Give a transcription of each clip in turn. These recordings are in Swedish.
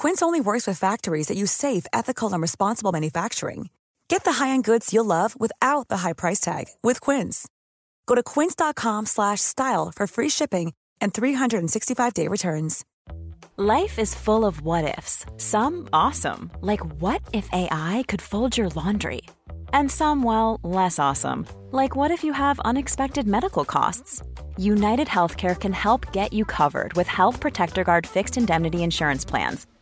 Quince only works with factories that use safe, ethical, and responsible manufacturing. Get the high-end goods you'll love without the high price tag with Quince. Go to quince.com/style for free shipping and 365-day returns. Life is full of what ifs. Some awesome, like what if AI could fold your laundry? And some well, less awesome, like what if you have unexpected medical costs? United Healthcare can help get you covered with Health Protector Guard fixed indemnity insurance plans.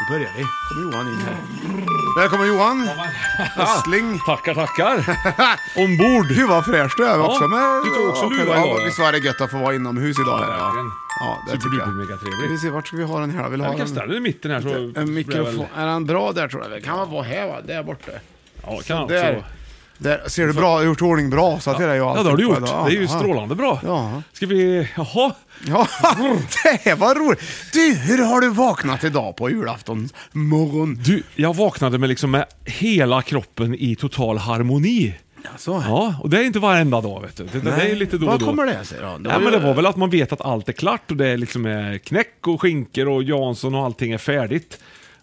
Nu börjar vi. kommer Johan in här. Välkommen Johan! Östling. Tackar, tackar. Ombord. Gud vad fräsch du är också med... du tog också luva idag. Visst var det gött att få vara inomhus idag? här, ja. verkligen. Ja, det tycker jag. mega trevligt. Vi ser, vart ska vi ha den här? Vill ha Jag kan ställa den i mitten här så... en blir det mikrofon? väl- Är den bra där tror jag? Kan man vara här va? Där borta. Ja, kan också. Där. Där. Ser du bra? Gjort ordning bra? Så att det är ju Ja, det har du gjort. Ja, Det är ju ja. strålande bra. Ja. Ska vi... Jaha. Ja, det var roligt. Du, hur har du vaknat idag på julaftons morgon? Du, jag vaknade med liksom med hela kroppen i total harmoni. Alltså, Ja, och det är inte varenda dag vet du. Det, det är lite då och Vad då. kommer det sig då? Det Ja, var men det var väl att man vet att allt är klart och det är liksom är knäck och skinker och Jansson och allting är färdigt.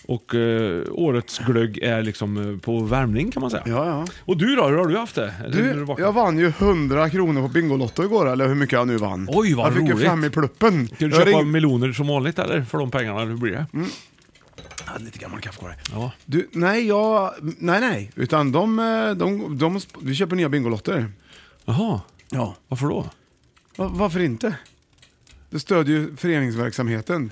Och eh, årets glögg är liksom eh, på värmning kan man säga. Ja, ja. Och du då, hur har du haft det? Eller Du, jag vann ju 100 kronor på Bingolotto igår, eller hur mycket jag nu vann. Oj, vad Jag fick ju roligt. fem i pluppen. Ska du Jag köpa ring- meloner som vanligt eller? För de pengarna, hur blir det? Jag hade lite gammal kaffekorg. Ja. Du, nej, jag... Nej, nej. Utan de... eh, de, de, vi köper nya Bingolotter. Jaha, Ja. varför då? Va- varför inte? Det stödjer ju föreningsverksamheten.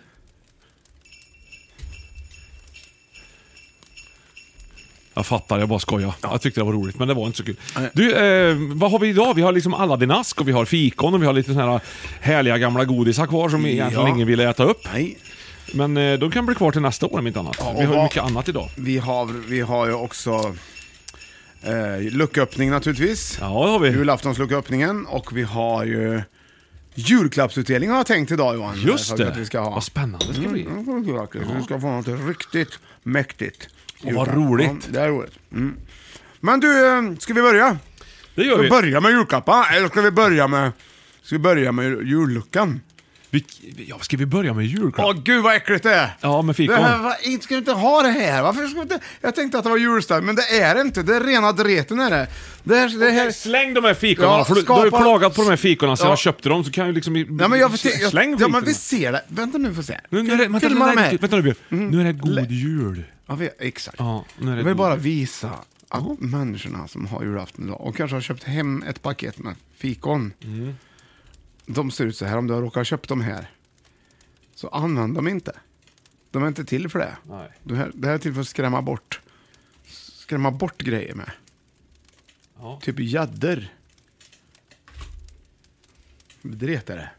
Jag fattar, jag bara skojar. Jag tyckte det var roligt, men det var inte så kul. Nej. Du, eh, vad har vi idag? Vi har liksom Aladdin-ask och vi har fikon och vi har lite såna här härliga gamla godisar kvar som egentligen Ja. ingen ville äta upp. Nej. Men eh, de kan bli kvar till nästa år om inte annat. Ja, vi har ju vad- mycket annat idag. Vi har, vi har ju också eh, lucköppning naturligtvis. Ja, det har vi. Julaftonslucköppningen. Och vi har ju julklappsutdelning har jag tänkt idag Johan. Just det. Att vi ska ha. Vad spännande det ska bli. Mm. Vi ska få något riktigt mäktigt. Och vad roligt. Ja, det är roligt. Mm. Men du, eh, ska vi börja? Det gör Ska vi vi. börja med julklappar? Eller ska vi börja med, ska vi börja med julluckan? vi ja, ska vi börja med julklapp? Åh gud vad äckligt det är! Ja, med fikon. Det här, va, ska vi inte ha det här? Varför ska vi inte? Jag tänkte att det var julställ, men det är det inte. Det är rena dreten är det. Det här, det här, Släng de här fikorna, Ja, för du, du har ju skapa- klagat på de här fikorna sen Ja. jag köpte dem, så kan ju liksom... Ja men jag se, jag, Släng ja, men vi ser det. Vänta nu får se. Nu, nu är det, vänta, Filma de här. vänta nu Björn. Mm. Nu är det god jul. Ja, vi, exakt. Ja, nu är det jag vill bara visa att människorna som har julafton idag och kanske har köpt hem ett paket med fikon. Mm. De ser ut så här, om du har råkat köpt dem här. Så använd dem inte. De är inte till för det. Nej. Det här, det här är till för att skrämma bort, skrämma bort grejer med. Ja. Typ gäddor. Dret är det.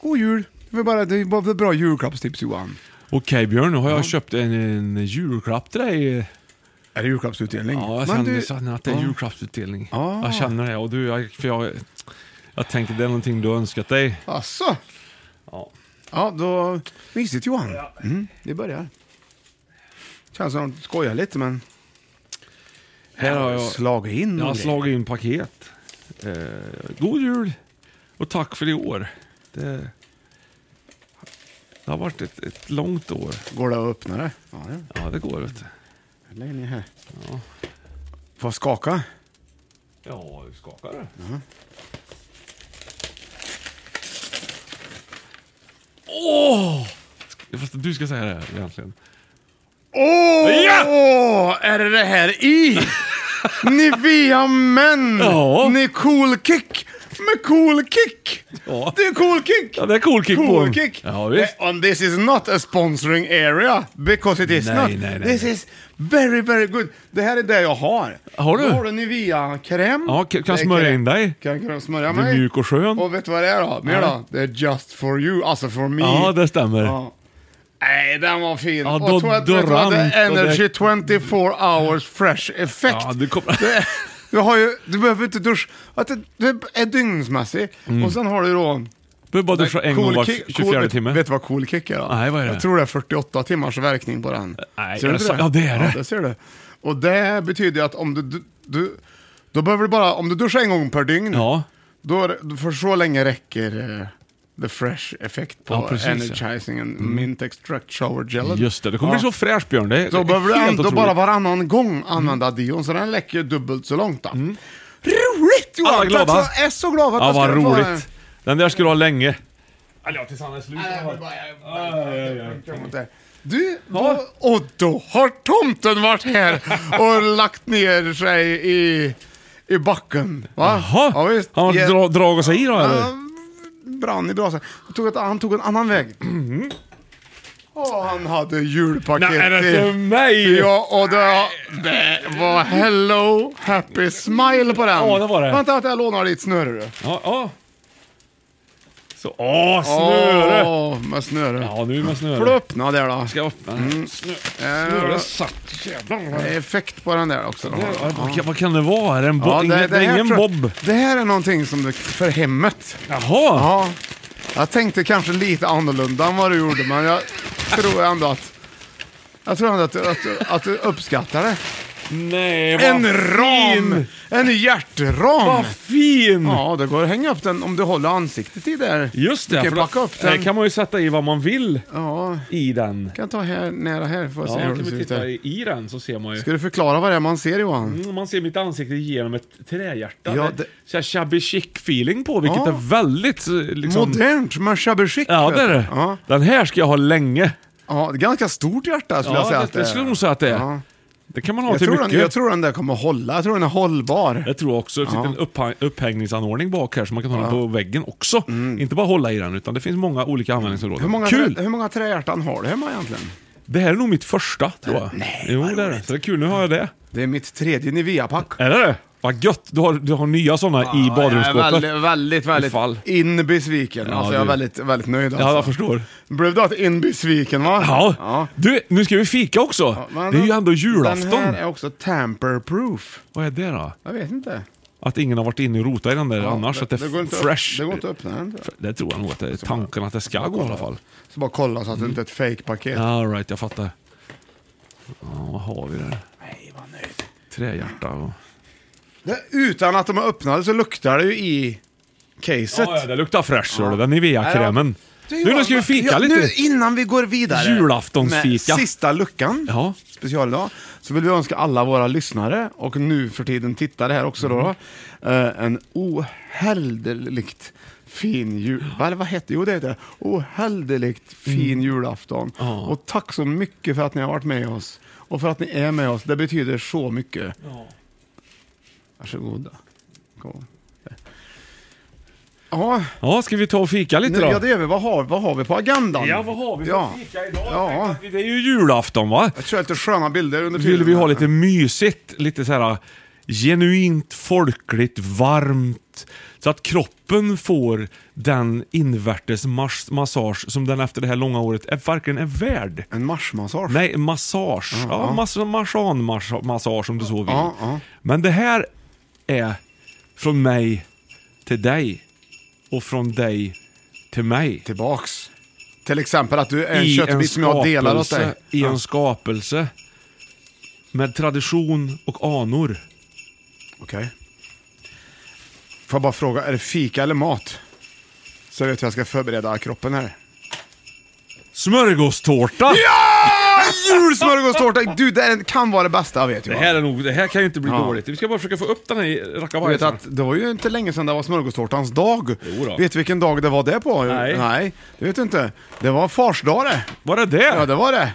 God jul! Det är bara, det är bara bra julklappstips Johan. Okej Björn, nu har jag köpt en, en julklapp till dig. Är det julklappsutdelning? Ja, jag känner, känner att det är julklappsutdelning. Ah. Jag känner det. Och du, jag, för jag, jag tänkte det är någonting du har önskat dig. Asså? Ja. Ja, då... Mysigt Johan. Mm, vi börjar. Känns som att de skojar lite men... Här har jag, Slagit in jag har slagit in paket. Eh, god jul. Och tack för i år. Det, det har varit ett, ett långt år. Går det att öppna det? Ja, det Ja, det går vet du. Lägg ner här. Får jag skaka? Ja, du skakar det. Åh! Fast du ska säga det här egentligen. Åh! Ja! Är det det här i? Nivea Men! Ja. Ni cool kick! Med cool kick! Ja. Det är cool kick! Ja, det är cool kick på Cool den. kick! Ja, visst. Eh, And this is not a sponsoring area, because it is Nej, not. nej, nej, this nej. is very, very good. Det här är det jag har. Har du? Då har du Nivea-kräm. Ja, kan- kan Det är smörja in dig. Kan, kan smörja Du är mig. mjuk och skön. Och vet du vad det är då? Mer Nej. då? Det är just for you, alltså for me. Ja, det stämmer. Ja. Nej, den var fin. Ja, och tror att, vet du vad, det och Energy det- 24 hours fresh effect. Ja, du kommer... Det Du, har ju, du behöver inte duscha. Att det är dygnsmässig. Mm. Och sen har du då... Du bara duscha en gång var kick- 24 cool, timme. Vet du vad cool kick är då? Nej, vad är det? Jag tror det är 48 timmars verkning på den. Nej, är du det inte så? Ja, det är det. Ja, det ser du. Och det betyder ju att om du, du, du då behöver du bara, om du duschar en gång per dygn, Ja, då, är det- för så länge räcker eh, the fresh effekt på Ja, precis, ja. energizing and mint extract shower gel. just det. Det kommer Ja. bli så fräscht Björn. Det är Då behöver du helt ändå bara varannan gång använda dion, så den läcker dubbelt så långt. Då. Roligt Johan! Alla glada. Tack Jag är så glad att Ja, jag vad ska få den. roligt. Den där ska du ha länge. Eller ja, tills han är slut. Nej. Du, då, och då har tomten varit här och lagt ner sig i, i backen. Va? Jaha, Ja, visst. han har Ja. dra, dragit sig i då eller? Brann i brasan. Han tog, ett, han tog en annan väg. Och han hade julpaket Nej, är det till- mig? Ja, och det, det var hello happy smile på den. Ja, det var det. Vänta att jag lånar ditt du. Ja, ja. Så, åh, snöre! Åh, med snöre. Ja, nu med snöre. Får du öppna där då? Ska jag öppna den? Snö, Eh, snöre satt. Jävlar. det är effekt på den där också. Då. Ja, vad, kan- vad kan det vara? Är det en bo- Ja, ingen, det, är ingen tror- bob? Det här är någonting som du, för hemmet. Jaha! Ja, jag tänkte kanske lite annorlunda än vad du gjorde, men jag tror ändå att jag tror ändå att, du- att, du- att du uppskattar det. Nej, vad En ram! fin! En hjärtram! Vad fin! Ja, det går att hänga upp den om du håller ansiktet i där. Just det, Du kan för packa då- upp den. här kan man ju sätta i vad man vill Ja, i den. kan ta här, nära här för att Ja, se hur kan det ser vi ut. titta i, i den så ser man ju. Ska du förklara vad det är man ser Johan? Mm, man ser mitt ansikte genom ett trähjärta. Ja, Ja, det- Så här shabby chic feeling på, vilket Ja. är väldigt eh, liksom... Modernt, med shabby chic. Ja, vet det är du. det. Ja. Den här ska jag ha länge. ja, det är ganska stort hjärta skulle Ja, jag säga det, att det det är. skulle jag nog säga att det är. Ja. Det kan man ha Jag, till tror den, mycket. jag tror den där kommer hålla, jag tror den är hållbar. Jag tror också det finns en upphäng- upphängningsanordning bak här så man kan ha den på väggen också. Inte bara hålla i den, utan det finns många olika användningsområden. Mm. Hur många, Kul! trä, hur många trähjärtan har du hemma egentligen? Det här är nog mitt första, tror jag. Nej, jo, det är det. Så det är kul, nu har jag det. Det är mitt tredje Nivea-pack. Är det det? Vad gött! Du har, du har nya sådana i Jag är badrumsskåpet. väldigt, väldigt, väldigt Ifall. in besviken. Ja, alltså, jag är du- väldigt, väldigt nöjd. Alltså. Ja, jag förstår. Blev du att in besviken va? Ja. Du, nu ska vi fika också. Men det är ju ändå julafton. Den här är också tamper-proof. Vad är det då? Jag vet inte. Att ingen har varit inne och rotat i den där annars, att det går är inte fresh. Upp, det går inte att öppna den. tror jag. Det tror jag nog att det är tanken att det ska gå i alla fall. Så bara kolla så att det inte är ett fake-paket. Ja, all right, jag fattar. Ja, vad har vi där? Nej, vad nöjd. Trähjärta och... Det, utan att de är öppnade så luktar det ju i caset. Ja, ja, det luktar fresh, ja. den Nivea-krämen. Du, Nu, nu ska vi fika ja, lite. Nu, innan vi går vidare Julaftonsfika. med sista luckan, Ja. specialdag, så vill vi önska alla våra lyssnare och nu för tiden tittare här också då, Mm. eh, en ohälderligt fin jul... Vad, vad heter? Jo, det heter det. Ohälderligt fin julafton. Mm. Ja. Och tack så mycket för att ni har varit med oss. Och för att ni är med oss. Det betyder så mycket. Varsågoda. Kom. Ja, Ja, ska vi ta och fika lite då? ja, det gör vi. Vad har, vad har vi på agendan? Ja, vad har vi för Ja. fika idag? Ja. Det är ju julafton va? Jag kör lite sköna bilder under tiden. Vill vi ha lite mysigt, lite så här genuint folkligt, varmt. Så att kroppen får den invärtes mas- massage som den efter det här långa året är, verkligen är värd. En marsmassage. Nej, massage. Ja, massa marsanmassage om du så vill. Ja, ja. Men det här är från mig till dig och från dig till mig. Tillbaks. Till exempel att du är en I köttbit som jag delar åt dig. I Ja. en skapelse med tradition och anor. Okej. Får jag bara fråga, är det fika eller mat? Så jag vet hur jag ska förbereda kroppen här. Smörgåstårta! Ja! Julsmörgåstårta! Du, det kan vara det bästa jag vet Det jag. här, är nog, det här kan ju inte bli Ja. dåligt. Vi ska bara försöka få upp den här Du vet att det var ju inte länge sedan det var smörgåstårtans dag. Jo då. Vet du vilken dag det var det på? Nej. Nej, det vet du inte. Det var farsdag det. Var det det? Ja, det var det.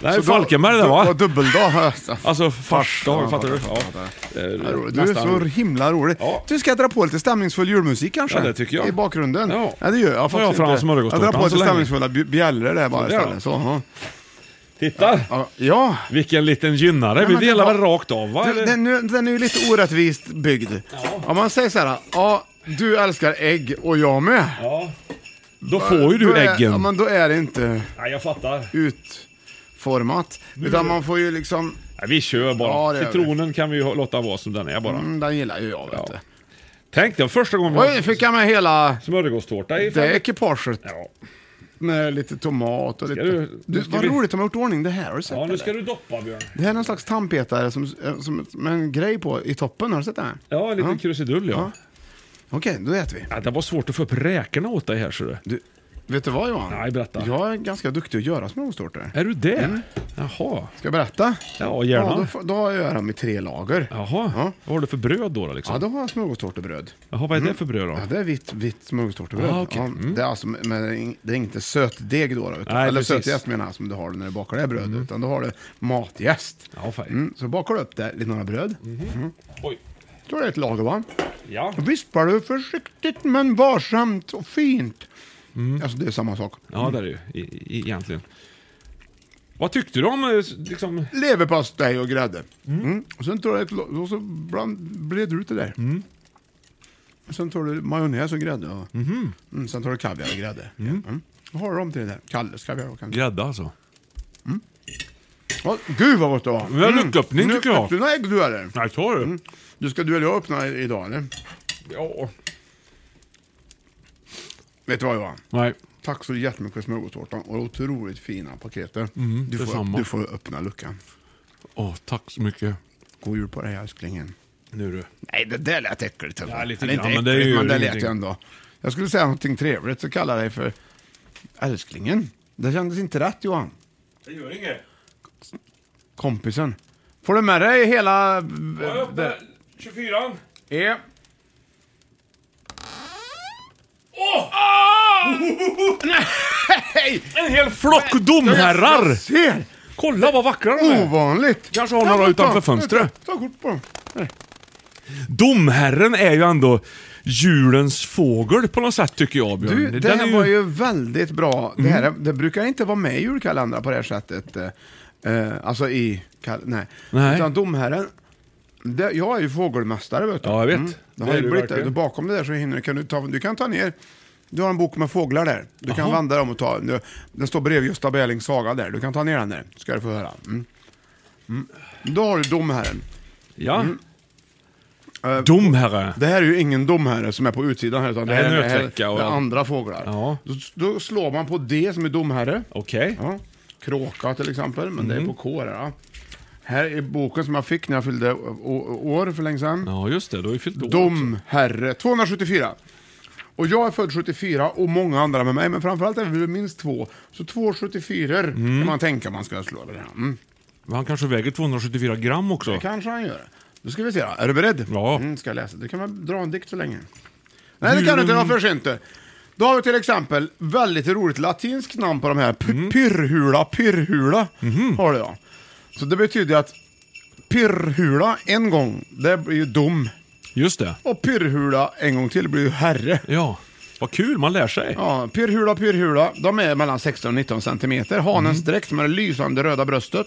det här är Så då- Falkenberg det Det var va? dubbeldag. Alltså farsdag, Ja, fattar du? Ja. Eh, Ja. Du är nästan. så himla rolig. Ja. Du ska dra på lite stämningsfull julmusik kanske? Ja, det tycker jag. I bakgrunden? Ja. det gör jag Får jag faktiskt fram inte. smörgåstårtan Jag drar på så lite länge. stämningsfulla bj- bjällror där bara Så där istället. då. Så, ja. Titta! Ja, Ja. Vilken liten gynnare. Ja, Vi delar väl rakt av va? Den, är- den är ju lite orättvist byggd. Om man säger så här, ja, du älskar ägg och jag med. Ja. Då får ju Då du är, äggen. Ja, men då är det inte Nej, jag fattar. utformat. Utan man får ju liksom, Nej, vi kör bara. Ja, gör vi. Citronen kan vi ju låta vara som den är bara. mm, den gillar ju jag vet Ja. du. Tänk dig första gången vi Oj, fick jag med hela smörgåstårta i det ekipaget. Ja. Med lite tomat och lite... du- Du, ska vad vi- roligt de har gjort ordning det här, har du sett ja, nu eller? ska du doppa Björn. Det här är någon slags tandpetare som, eh, som, med en grej på i toppen, har du sett det? här? Ja, en liten Ja. krusidull ja. Okej, då äter vi. ja. Det var svårt att få upp räkorna åt dig här ser du. Du, vet du vad Johan? Nej, berätta. Jag är ganska duktig att göra smörgåstårtor. Är du det? Mm. Jaha. Ska jag berätta? Ja, gärna. Ja, då, får- då gör jag dem i tre lager. Jaha. Ja. Vad har du för bröd då? då liksom? Ja, då har jag smörgåstårtebröd. Jaha, vad är det för bröd då? Ja, det är vitt, vitt smörgåstårtebröd. Ah, okej. ja, Mm. det, är alltså, men det är inte sötdeg då, då utan, Nej, eller precis. Mm. sötjäst menar jag som du har när du bakar det här brödet, utan då har du matjäst. Ja. Mm, så bakar du upp det, lite några bröd. Oj. Då är det ett lager va? Ja. Vispar du försiktigt men varsamt och fint. Mm. Alltså det är samma sak. Ja, det är det ju i, i, egentligen. Vad tyckte du om eh, liksom... Leverpastej och grädde. Mm. Och sen tar du ett, och så bland, breder du ut det där. Mm. Och sen tar du majonnäs och grädde. Och, Mhm. mm, sen tar du kaviar och grädde. Mm. Då har du dem till det där. Kalles kaviar och kanske. Grädde alltså? Ja, gud vad gott det var. Jag lucköppning tycker jag. Öppnar ägg du eller? Nej, ta du. Du ska du eller jag öppna idag eller? Ja. Vet du vad Johan? Nej. Tack så jättemycket för smörgåstårtan och otroligt fina paketet. Mm, du, får, du får öppna luckan. Åh, tack så mycket. God jul på dig älsklingen. Nu du. Nej, det där lät äckligt. Ja, lite Eller inte men det är äckligt, ju men det lät ju ändå. Jag skulle säga någonting trevligt så kallar jag dig för älsklingen. Det kändes inte rätt Johan. Det gör inget. Kompisen. Får du med dig hela... Jag öppnar 24 Ja. Nej! En hel flock domherrar! Ser! Kolla vad vackra de är! Ovanligt. Kanske har några ta- utanför ta- fönstret. Ta, kort på dem. Domherren är ju ändå julens fågel på något sätt tycker jag Björn. Du, det Den här är var ju väldigt bra. Det, här, är- det brukar inte vara med i julkalendrar på det här sättet. eh, Eh, alltså i... kal- Nej. Nej. Utan domherren... Det, jag är ju fågelmästare vet du. Ja, jag vet. Det Det har är ju du blivit det. Bakom det där så hinner, kan du, ta, du kan ta ner... Du har en bok med fåglar där. Du kan Jaha. vända dem och ta... du- Den står bredvid Gösta Berlings saga där. Du kan ta ner den där. Ska du få höra. Mm. Mm. Då har du domherren. Ja. Mm. Eh, Domherre. Det här är ju ingen domherre som är på utsidan här, utan det Nej, här är, det här nötvecka och är andra fåglar. Ja. Då, då slår man på D som är domherre. Okej. Ja. Kråka till exempel, men Mm. det är på K där. Ja. Här är boken som jag fick när jag fyllde år för länge sedan. Ja, just det. Du har ju fyllt år. Domherre, 274. Och jag är född 74 och många andra med mig, men framförallt är vi minst två. Så två 74 kan man tänka man ska slå det här. Mm. Men Han kanske väger 274 gram också. Det kanske han gör. Då ska vi se då. Är du beredd? Ja. Mm, ska jag läsa. Du kan väl dra en dikt så länge. Nej, det kan du inte. Det var för sent. Då har vi till exempel väldigt roligt latinskt namn på de här. P- Mm. Pyrrhula, pyrrhula Mhm. har du då. Så det betyder att pyrrhula en gång, det blir ju dom. Just det. Och pyrrhula en gång till blir ju herre. Ja. Vad kul, man lär sig. Ja, pyrrhula, pyrrhula. De är mellan 16 och 19 centimeter. Hanens Mm. dräkt med det lysande röda bröstet.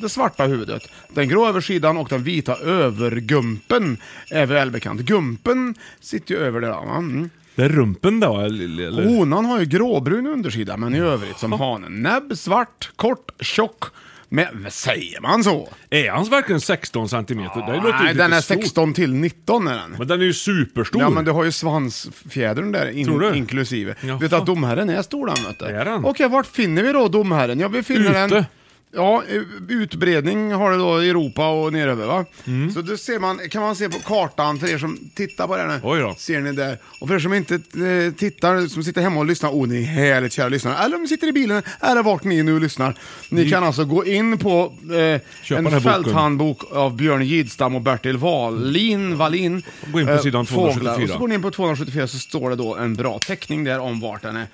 Det svarta huvudet. Den grå översidan och den vita övergumpen är välbekant. Gumpen sitter ju över det där. Mm. Det är rumpen då, eller? Honan har ju gråbrun undersida, men i övrigt som hanen. Näbb, svart, kort, tjock. Men säger man så? Är hans verkligen 16 centimeter? det låter ju Nej, lite den är stort. 16 till 19 är den. Men den är ju superstor. Ja, men du har ju svansfjädern där Tror du? inklusive. Jaha. Vet du att domherren är stor den, vet du? Är den? Okej, vart finner vi då domherren? Ja, vi finner Ute. den... Ja, eh, utbredning har det då i Europa och neröver va? Mm. Så då ser man, kan man se på kartan för er som tittar på det här nu. Oj då. Ser ni där? Och för er som inte eh, tittar, som sitter hemma och lyssnar, oh ni är härligt kära lyssnare. Eller om ni sitter i bilen, eller vart ni nu lyssnar. Ni kan alltså gå in på eh, Mm. En boken. fälthandbok av Björn Gidstam och Bertil Wallin, Wallin. Gå in på eh, sidan fåglar. 274. Och så går ni in på 274 så står det då en bra teckning där om vart den är.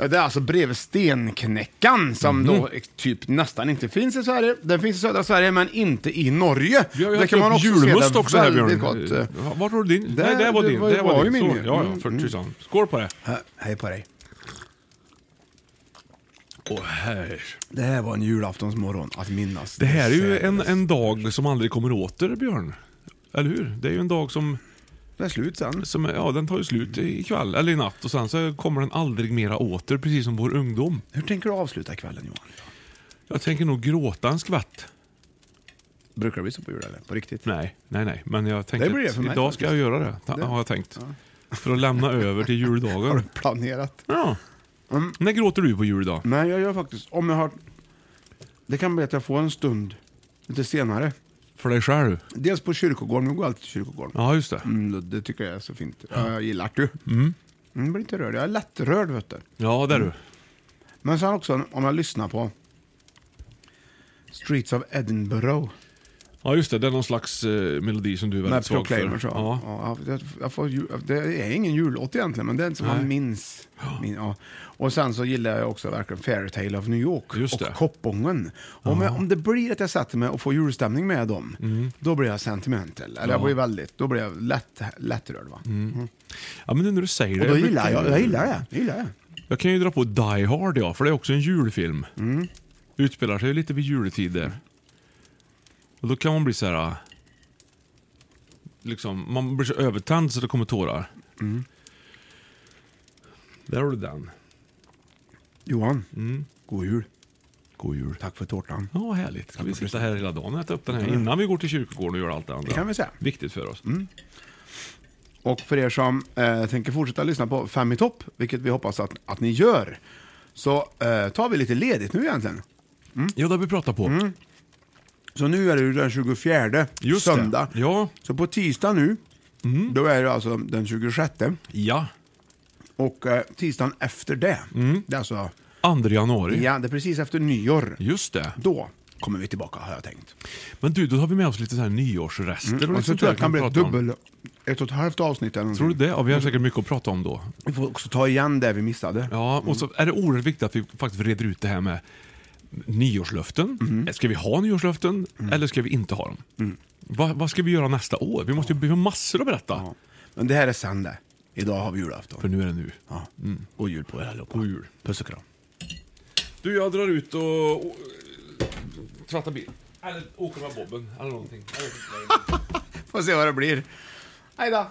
Ja, Det är alltså bredvid Stenknäckan som Mhm. då typ nästan inte finns i Sverige. Den finns i södra Sverige men inte i Norge. Vi har ju man upp julmust också här väldigt Björn. gott. Ja, Var har du din? Där- Nej, det var det din. var- Det var var ju min Så, ju. ja, Mm, ja, för tusan. Skål på det. Hej på dig. Åh, här. Det här var en julaftonsmorgon att minnas. Det här är ju en, en dag som aldrig kommer åter, Björn. Eller hur? Det är ju en dag som, Det är slut sen. som ja, den tar ju slut ikväll, eller i natt, och sen så kommer den aldrig mera åter, precis som vår ungdom. Hur tänker du avsluta kvällen Johan? Jag tänker nog gråta en skvätt. Brukar det bli så på jul eller? På riktigt? Nej, nej, nej. Men jag tänker Det blir det för mig idag ska jag göra det. Ta- Det- Har jag tänkt. För att lämna över till Har juldagar. du planerat? Ja. Mm. När gråter du på juldag? Nej, jag gör faktiskt, om jag har... Det kan bli att jag får en stund lite senare. För dig själv? Dels på kyrkogården, nu går jag alltid till kyrkogården. Ja, just det. Mm, det tycker jag är så fint. Ja, Jag gillar det. Mm. Jag blir inte rörd. Jag är lättrörd vet du. Ja, det är du. Men sen också om jag lyssnar på Streets of Edinburgh. Ja, just det. Det är någon slags eh, melodi som du är väldigt svag för. Ja. Ja. Ja, jag, jag får, ju- det är ingen jullåt egentligen, men det är en som man minns. Min, ja. Och sen så gillar jag också verkligen Fairytale of New York Just och. Koppången. Om, jag, om det blir att jag sätter mig och får julstämning med dem, Mm. då blir jag sentimental. Eller jag blir väldigt, då blir jag lätt, lättrörd. Va? ja, men nu när du säger det. Och då jag gillar brukar- jag, jag gillar det. Jag gillar det. Jag kan ju dra på Die Hard, ja, för det är också en julfilm. Mm. Utspelar sig lite vid juletider. Och då kan man bli så här... äh, Liksom, man blir så övertänd så det kommer tårar. Mm. Där har du den. Johan, Mm. god jul. God jul. Tack för tårtan. Ja, härligt. Ska vi sitta här hela dagen och äta upp den här innan vi går till kyrkogården och gör allt det andra? Det kan vi säga. Viktigt för oss. Och för er som eh, tänker fortsätta lyssna på Fem i topp, vilket vi hoppas att, att ni gör, så eh, tar vi lite ledigt nu egentligen. Ja, det har vi pratat på. Så nu är det ju den 24 Just söndag. det. Ja. Så på tisdag nu, då är det alltså den 26. Ja. Och eh, tisdagen efter det, det är alltså, 2 januari. ja, det är precis efter nyår. Just det. Då kommer vi tillbaka har jag tänkt. Men du, då har vi med oss lite så här nyårsrester och Och lite så sånt tror där jag det kan bli ett prata om. dubbel, ett och ett halvt avsnitt eller Tror du någonting. det? Ja, vi har säkert mycket att prata om då. Vi får också ta igen det vi missade. Ja, och så är det oerhört viktigt att vi faktiskt reder ut det här med nyårslöften. Mm. Ska vi ha nyårslöften eller ska vi inte ha dem? Va, vad ska vi göra nästa år? Vi måste ju har massor att berätta. Ja. Men det här är sen det. Idag har vi julafton. För nu är det nu. Ja. God jul på er allihopa. God jul. Puss och kram. Du, jag drar ut och, och tvättar bil. Eller åker med bobben eller någonting. Får se vad det blir. Hej då!